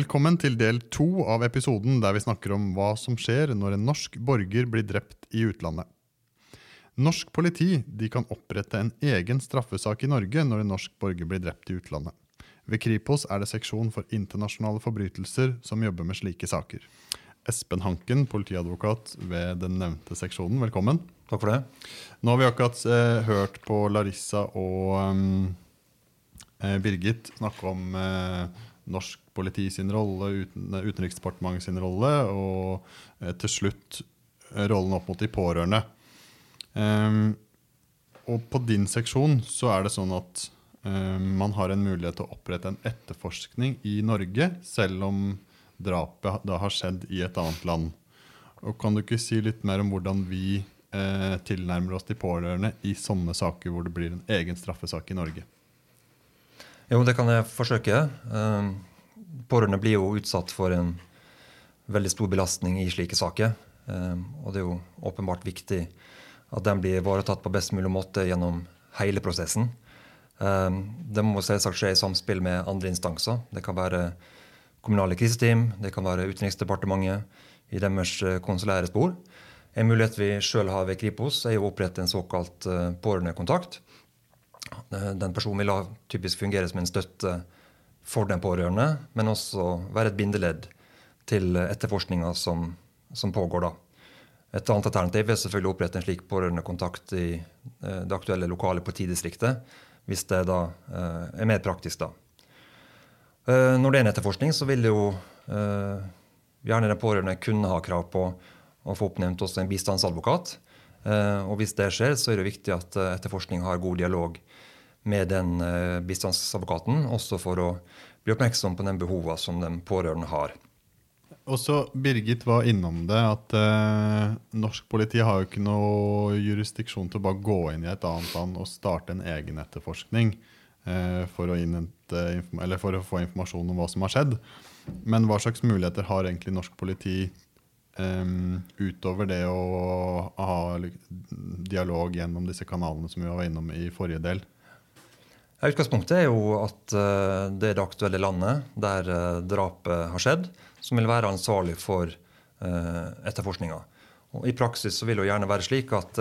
Velkommen til del to av episoden der vi snakker om hva som skjer når en norsk borger blir drept i utlandet. Norsk politi de kan opprette en egen straffesak i Norge når en norsk borger blir drept i utlandet. Ved Kripos er det seksjon for internasjonale forbrytelser som jobber med slike saker. Espen Hanken, politiadvokat ved den nevnte seksjonen, velkommen. Takk for det. Nå har vi akkurat eh, hørt på Larissa og um, eh, Birgit snakke om eh, norsk politi sin rolle, uten, Utenriksdepartementet sin rolle, og eh, til slutt eh, rollen opp mot de pårørende. Um, og på din seksjon så er det sånn at um, man har en mulighet til å opprette en etterforskning i Norge, selv om drapet da har skjedd i et annet land. Og Kan du ikke si litt mer om hvordan vi eh, tilnærmer oss de pårørende i sånne saker hvor det blir en egen straffesak i Norge? Jo, det kan jeg forsøke. Um, pårørende blir jo utsatt for en veldig stor belastning i slike saker. Um, og det er jo åpenbart viktig at den blir ivaretatt på best mulig måte gjennom hele prosessen. Um, det må selvsagt skje i samspill med andre instanser. Det kan være kommunale kriseteam, det kan være Utenriksdepartementet i deres eh, konsulære spor. En mulighet vi sjøl har ved Kripos, er å opprette en såkalt uh, pårørendekontakt. Uh, den personen vil typisk fungere som en støtte for den pårørende, men også være et bindeledd til etterforskninga som, som pågår da. Et annet alternativ er selvfølgelig å opprette en slik pårørendekontakt i eh, det aktuelle lokale politidistriktet, hvis det da eh, er mer praktisk. da. Eh, når det er en etterforskning, så vil jo gjerne den pårørende kunne ha krav på å få oppnevnt også en bistandsadvokat. Og hvis det skjer, så er det viktig at etterforskning har god dialog med den bistandsadvokaten, også for å bli oppmerksom på den behova som den pårørende har. Også Birgit var innom det, at eh, norsk politi har jo ikke noe jurisdiksjon til å bare gå inn i et annet land og starte en egen etterforskning eh, for, å for, å få informasjon om hva som har skjedd. Men hva slags muligheter har egentlig norsk politi eh, utover det å ha dialog gjennom disse kanalene som vi var innom i forrige del? Utgangspunktet er jo at uh, det er det aktuelle landet der uh, drapet har skjedd som vil være ansvarlig for uh, etterforskninga. I praksis vil det gjerne være slik at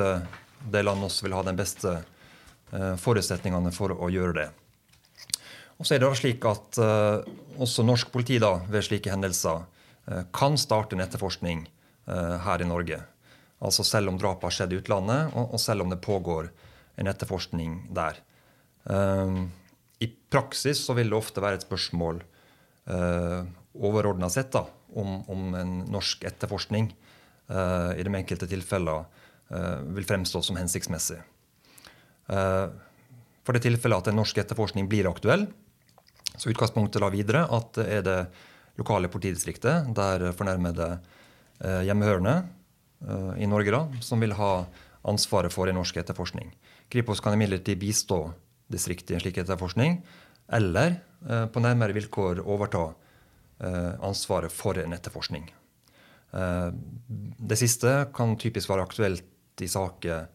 det landet også vil ha de beste forutsetningene for å gjøre det. Og så er det da slik at også norsk politi da, ved slike hendelser kan starte en etterforskning her i Norge. Altså selv om drapet har skjedd i utlandet, og, selv om det pågår en etterforskning der. I praksis så vil det ofte være et spørsmål overordna sett da, om, om, en norsk etterforskning i de enkelte tilfeller vil fremstå som hensiktsmessig. For det tilfellet at en norsk etterforskning blir aktuell, så utgangspunktet la videre at er det lokale politidistriktet der fornærmede hjemmehørende i Norge da, som vil ha ansvaret for en norsk etterforskning. Kripos kan imidlertid bistå distriktet i en slik etterforskning, eller på nærmere vilkår overta Eh, ansvaret for en etterforskning. Eh, det siste kan typisk være aktuelt i saker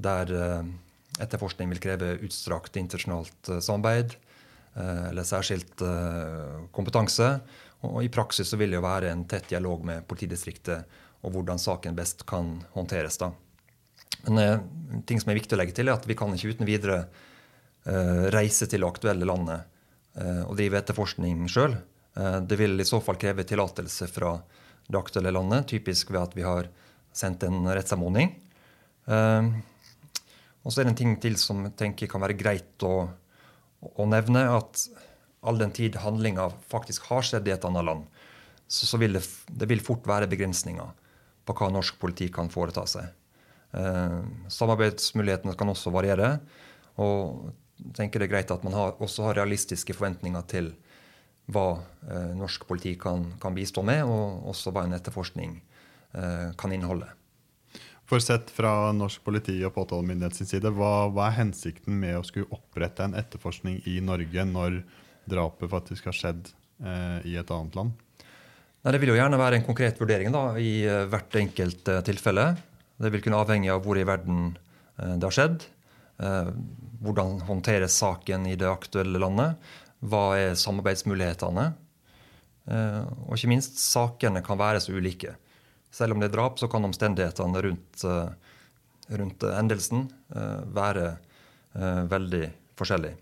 der eh, etterforskning vil kreve utstrakt internasjonalt samarbeid eller særskilt kompetanse. Og I praksis så vil det jo være en tett dialog med politidistriktet og hvordan saken best kan håndteres. da. Men en ting som er viktig å legge til, er at vi kan ikke uten videre reise til det aktuelle landet og drive etterforskning sjøl. Eh, det vil i så fall kreve tillatelse fra det aktuelle landet, typisk ved at vi har sendt en rettsanmodning. Eh, og så er det en ting til som jeg tenker kan være greit å, å nevne. At all den tid handlinga faktisk har skjedd i et annet land, så, så vil det, det, vil fort være begrensninger på hva norsk politi kan foreta seg. Eh, samarbeidsmulighetene kan også variere. Og jeg tenker det er greit at man har, også har realistiske forventninger til hva eh, norsk politi kan, kan, bistå med, og også hva en etterforskning eh, kan inneholde. For sett fra norsk politi og påtalemyndighet side, hva, hva, er hensikten med å skulle opprette en etterforskning i Norge når drapet faktisk har skjedd eh, i et annet land? Nei, det vil jo gjerne være en konkret vurdering da, i uh, hvert enkelt eh, tilfelle. Det vil kunne avhenge av hvor i verden eh, det har skjedd. hvordan håndteres saken i det aktuelle landet. Hva er samarbeidsmulighetene? Og ikke minst, sakene kan være så ulike. Selv om det er drap, så kan omstendighetene rundt, rundt hendelsen være veldig forskjellige.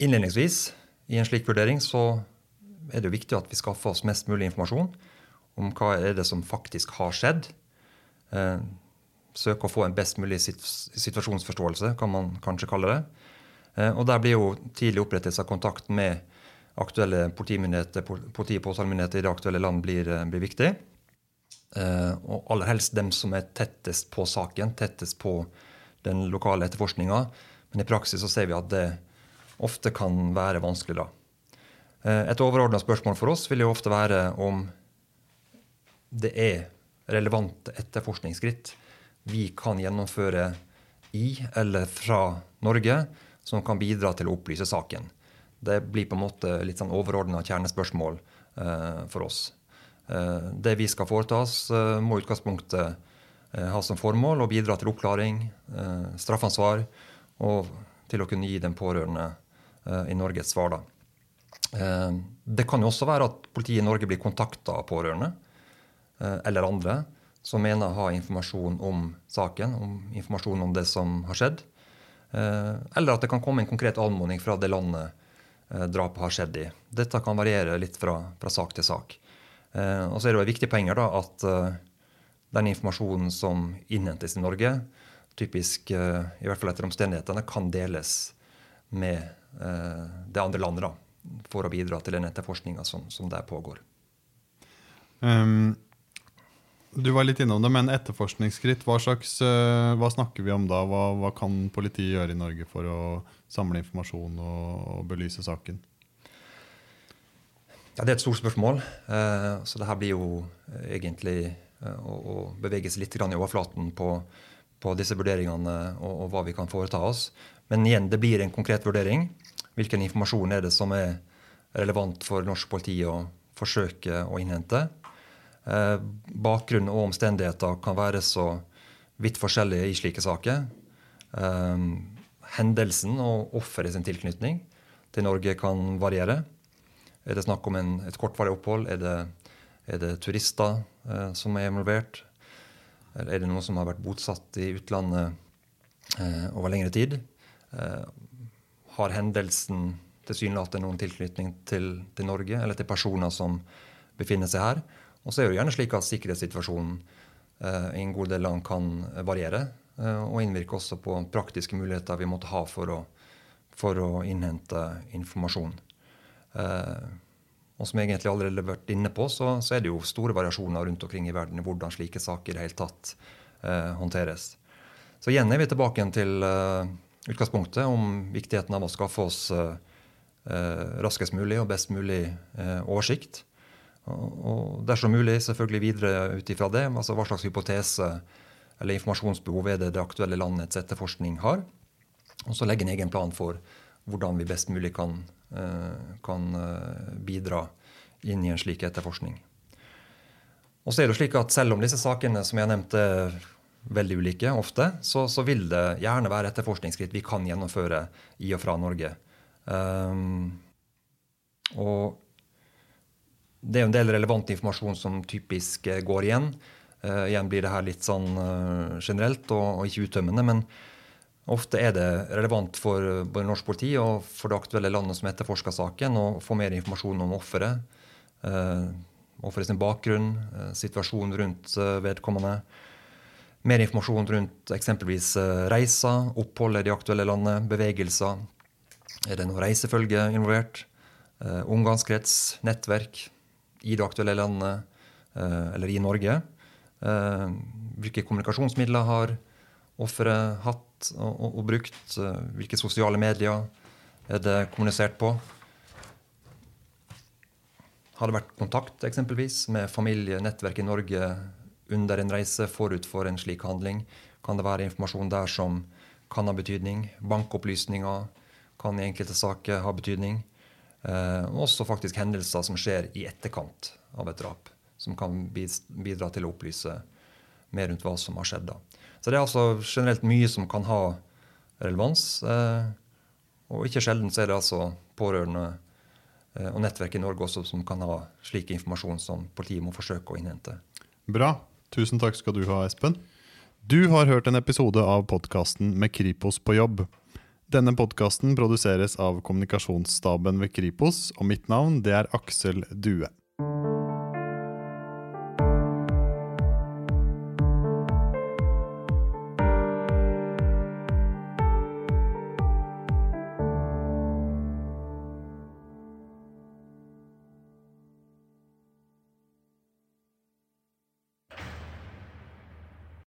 Innledningsvis i en slik vurdering så er det jo viktig at vi skaffer oss mest mulig informasjon om hva er det som faktisk har skjedd. Søke å få en best mulig situasjonsforståelse, kan man kanskje kalle det. Eh, og Der blir jo tidlig opprettelse av kontakt med aktuelle politimyndigheter, politi- og påtalemyndigheter i det aktuelle land blir, eh, blir viktig. Eh, og aller helst dem som er tettest på saken, tettest på den lokale etterforskninga. Men i praksis så ser vi at det ofte kan være vanskelig da. Et overordna spørsmål for oss vil jo ofte være om det er relevante etterforskningsskritt vi kan gjennomføre i eller fra Norge som kan bidra til å opplyse saken. Det blir på en måte litt sånn overordna kjernespørsmål eh, for oss. Eh, det vi skal foreta oss, eh, må i utgangspunktet eh, ha som formål å bidra til oppklaring, eh, straffansvar og til å kunne gi den pårørende eh, i Norge et svar. da. Det kan jo også være at politiet i Norge blir kontakta av pårørende eller andre som mener å ha informasjon om saken, om informasjon om det som har skjedd. Eller at det kan komme en konkret anmodning fra det landet drapet har skjedd i. Dette kan variere litt fra, fra sak til sak. Eh, og så er det jo et viktig poeng at den informasjonen som innhentes i Norge, typisk i hvert fall etter omstendighetene, kan deles med det andre landet da, for å bidra til den etterforskninga som, som der pågår. Um, du var litt innom det, men etterforskningsskritt, hva, slags, uh, hva snakker vi om da? Hva, hva, kan politiet gjøre i Norge for å samle informasjon og, og belyse saken? Ja, Det er et stort spørsmål. Uh, så det her blir jo egentlig å, å, bevege seg litt i overflaten på, på disse vurderingene og, og, hva vi kan foreta oss. Men igjen, det blir en konkret vurdering. Hvilken informasjon er det som er relevant for norsk politi å forsøke å innhente? Eh, bakgrunn og omstendigheter kan være så vidt forskjellige i slike saker. Eh, hendelsen og offeret sin tilknytning til Norge kan variere. Er det snakk om en, et kortvarig opphold? Er det, er det turister eh, som er involvert? Eller er det noen som har vært bosatt i utlandet eh, over lengre tid? Eh, har hendelsen tilsynelatende noen tilknytning til, til, Norge eller til personer som befinner seg her? Og så er det gjerne slik at sikkerhetssituasjonen eh, i en god del land kan variere. Eh, og innvirke også på praktiske muligheter vi måtte ha for å, for å innhente informasjon. Eh, og som jeg egentlig allerede har vært inne på, så, så, er det jo store variasjoner rundt omkring i verden i hvordan slike saker i det hele tatt eh, håndteres. Så igjen er vi tilbake til eh, utgangspunktet om viktigheten av å skaffe oss eh, raskest mulig og best mulig oversikt og dersom mulig selvfølgelig videre ut ifra det, altså hva slags hypotese eller informasjonsbehov er det det aktuelle landets etterforskning har. Og så legge en egen plan for hvordan vi best mulig kan, eh, kan eh, bidra inn i en slik etterforskning. Og så er det slik at Selv om disse sakene som jeg nevnte er veldig ulike, ofte, så, så vil det gjerne være etterforskningsskritt vi kan gjennomføre i og fra Norge. Um, og det er en del relevant informasjon som typisk eh, går igjen. Uh, igjen blir det her litt sånn uh, generelt og, og, ikke uttømmende. Men ofte er det relevant for både norsk politi og for det aktuelle landet som etterforsker saken, å få mer informasjon om offeret. Uh, offeret sin bakgrunn, situasjonen rundt vedkommende. Mer informasjon rundt eksempelvis reiser, opphold i det aktuelle landet, bevegelser. Er det noe reisefølge involvert? Omgangskrets, nettverk i det aktuelle landet eh, eller i Norge. Eh, hvilke kommunikasjonsmidler har offeret hatt og, og, og brukt? Eh, hvilke sosiale medier er det kommunisert på? Har det vært kontakt eksempelvis med familie, nettverk i Norge under en reise forut for en slik handling? Kan det være informasjon der som kan ha betydning? Bankopplysninger kan i enkelte saker ha betydning. Eh, og også faktisk hendelser som skjer i etterkant av et drap, som kan bidra til å opplyse mer rundt hva som har skjedd. da. Så det er altså generelt mye som kan ha relevans. Eh, og ikke sjelden så er det altså pårørende eh, og nettverk i Norge også som kan ha slik informasjon som politiet må forsøke å innhente. Bra. Tusen takk skal du ha, Espen. Du har hørt en episode av podkasten Med Kripos på jobb. Denne podkasten produseres av kommunikasjonsstaben ved Kripos, og mitt navn det er Aksel Due.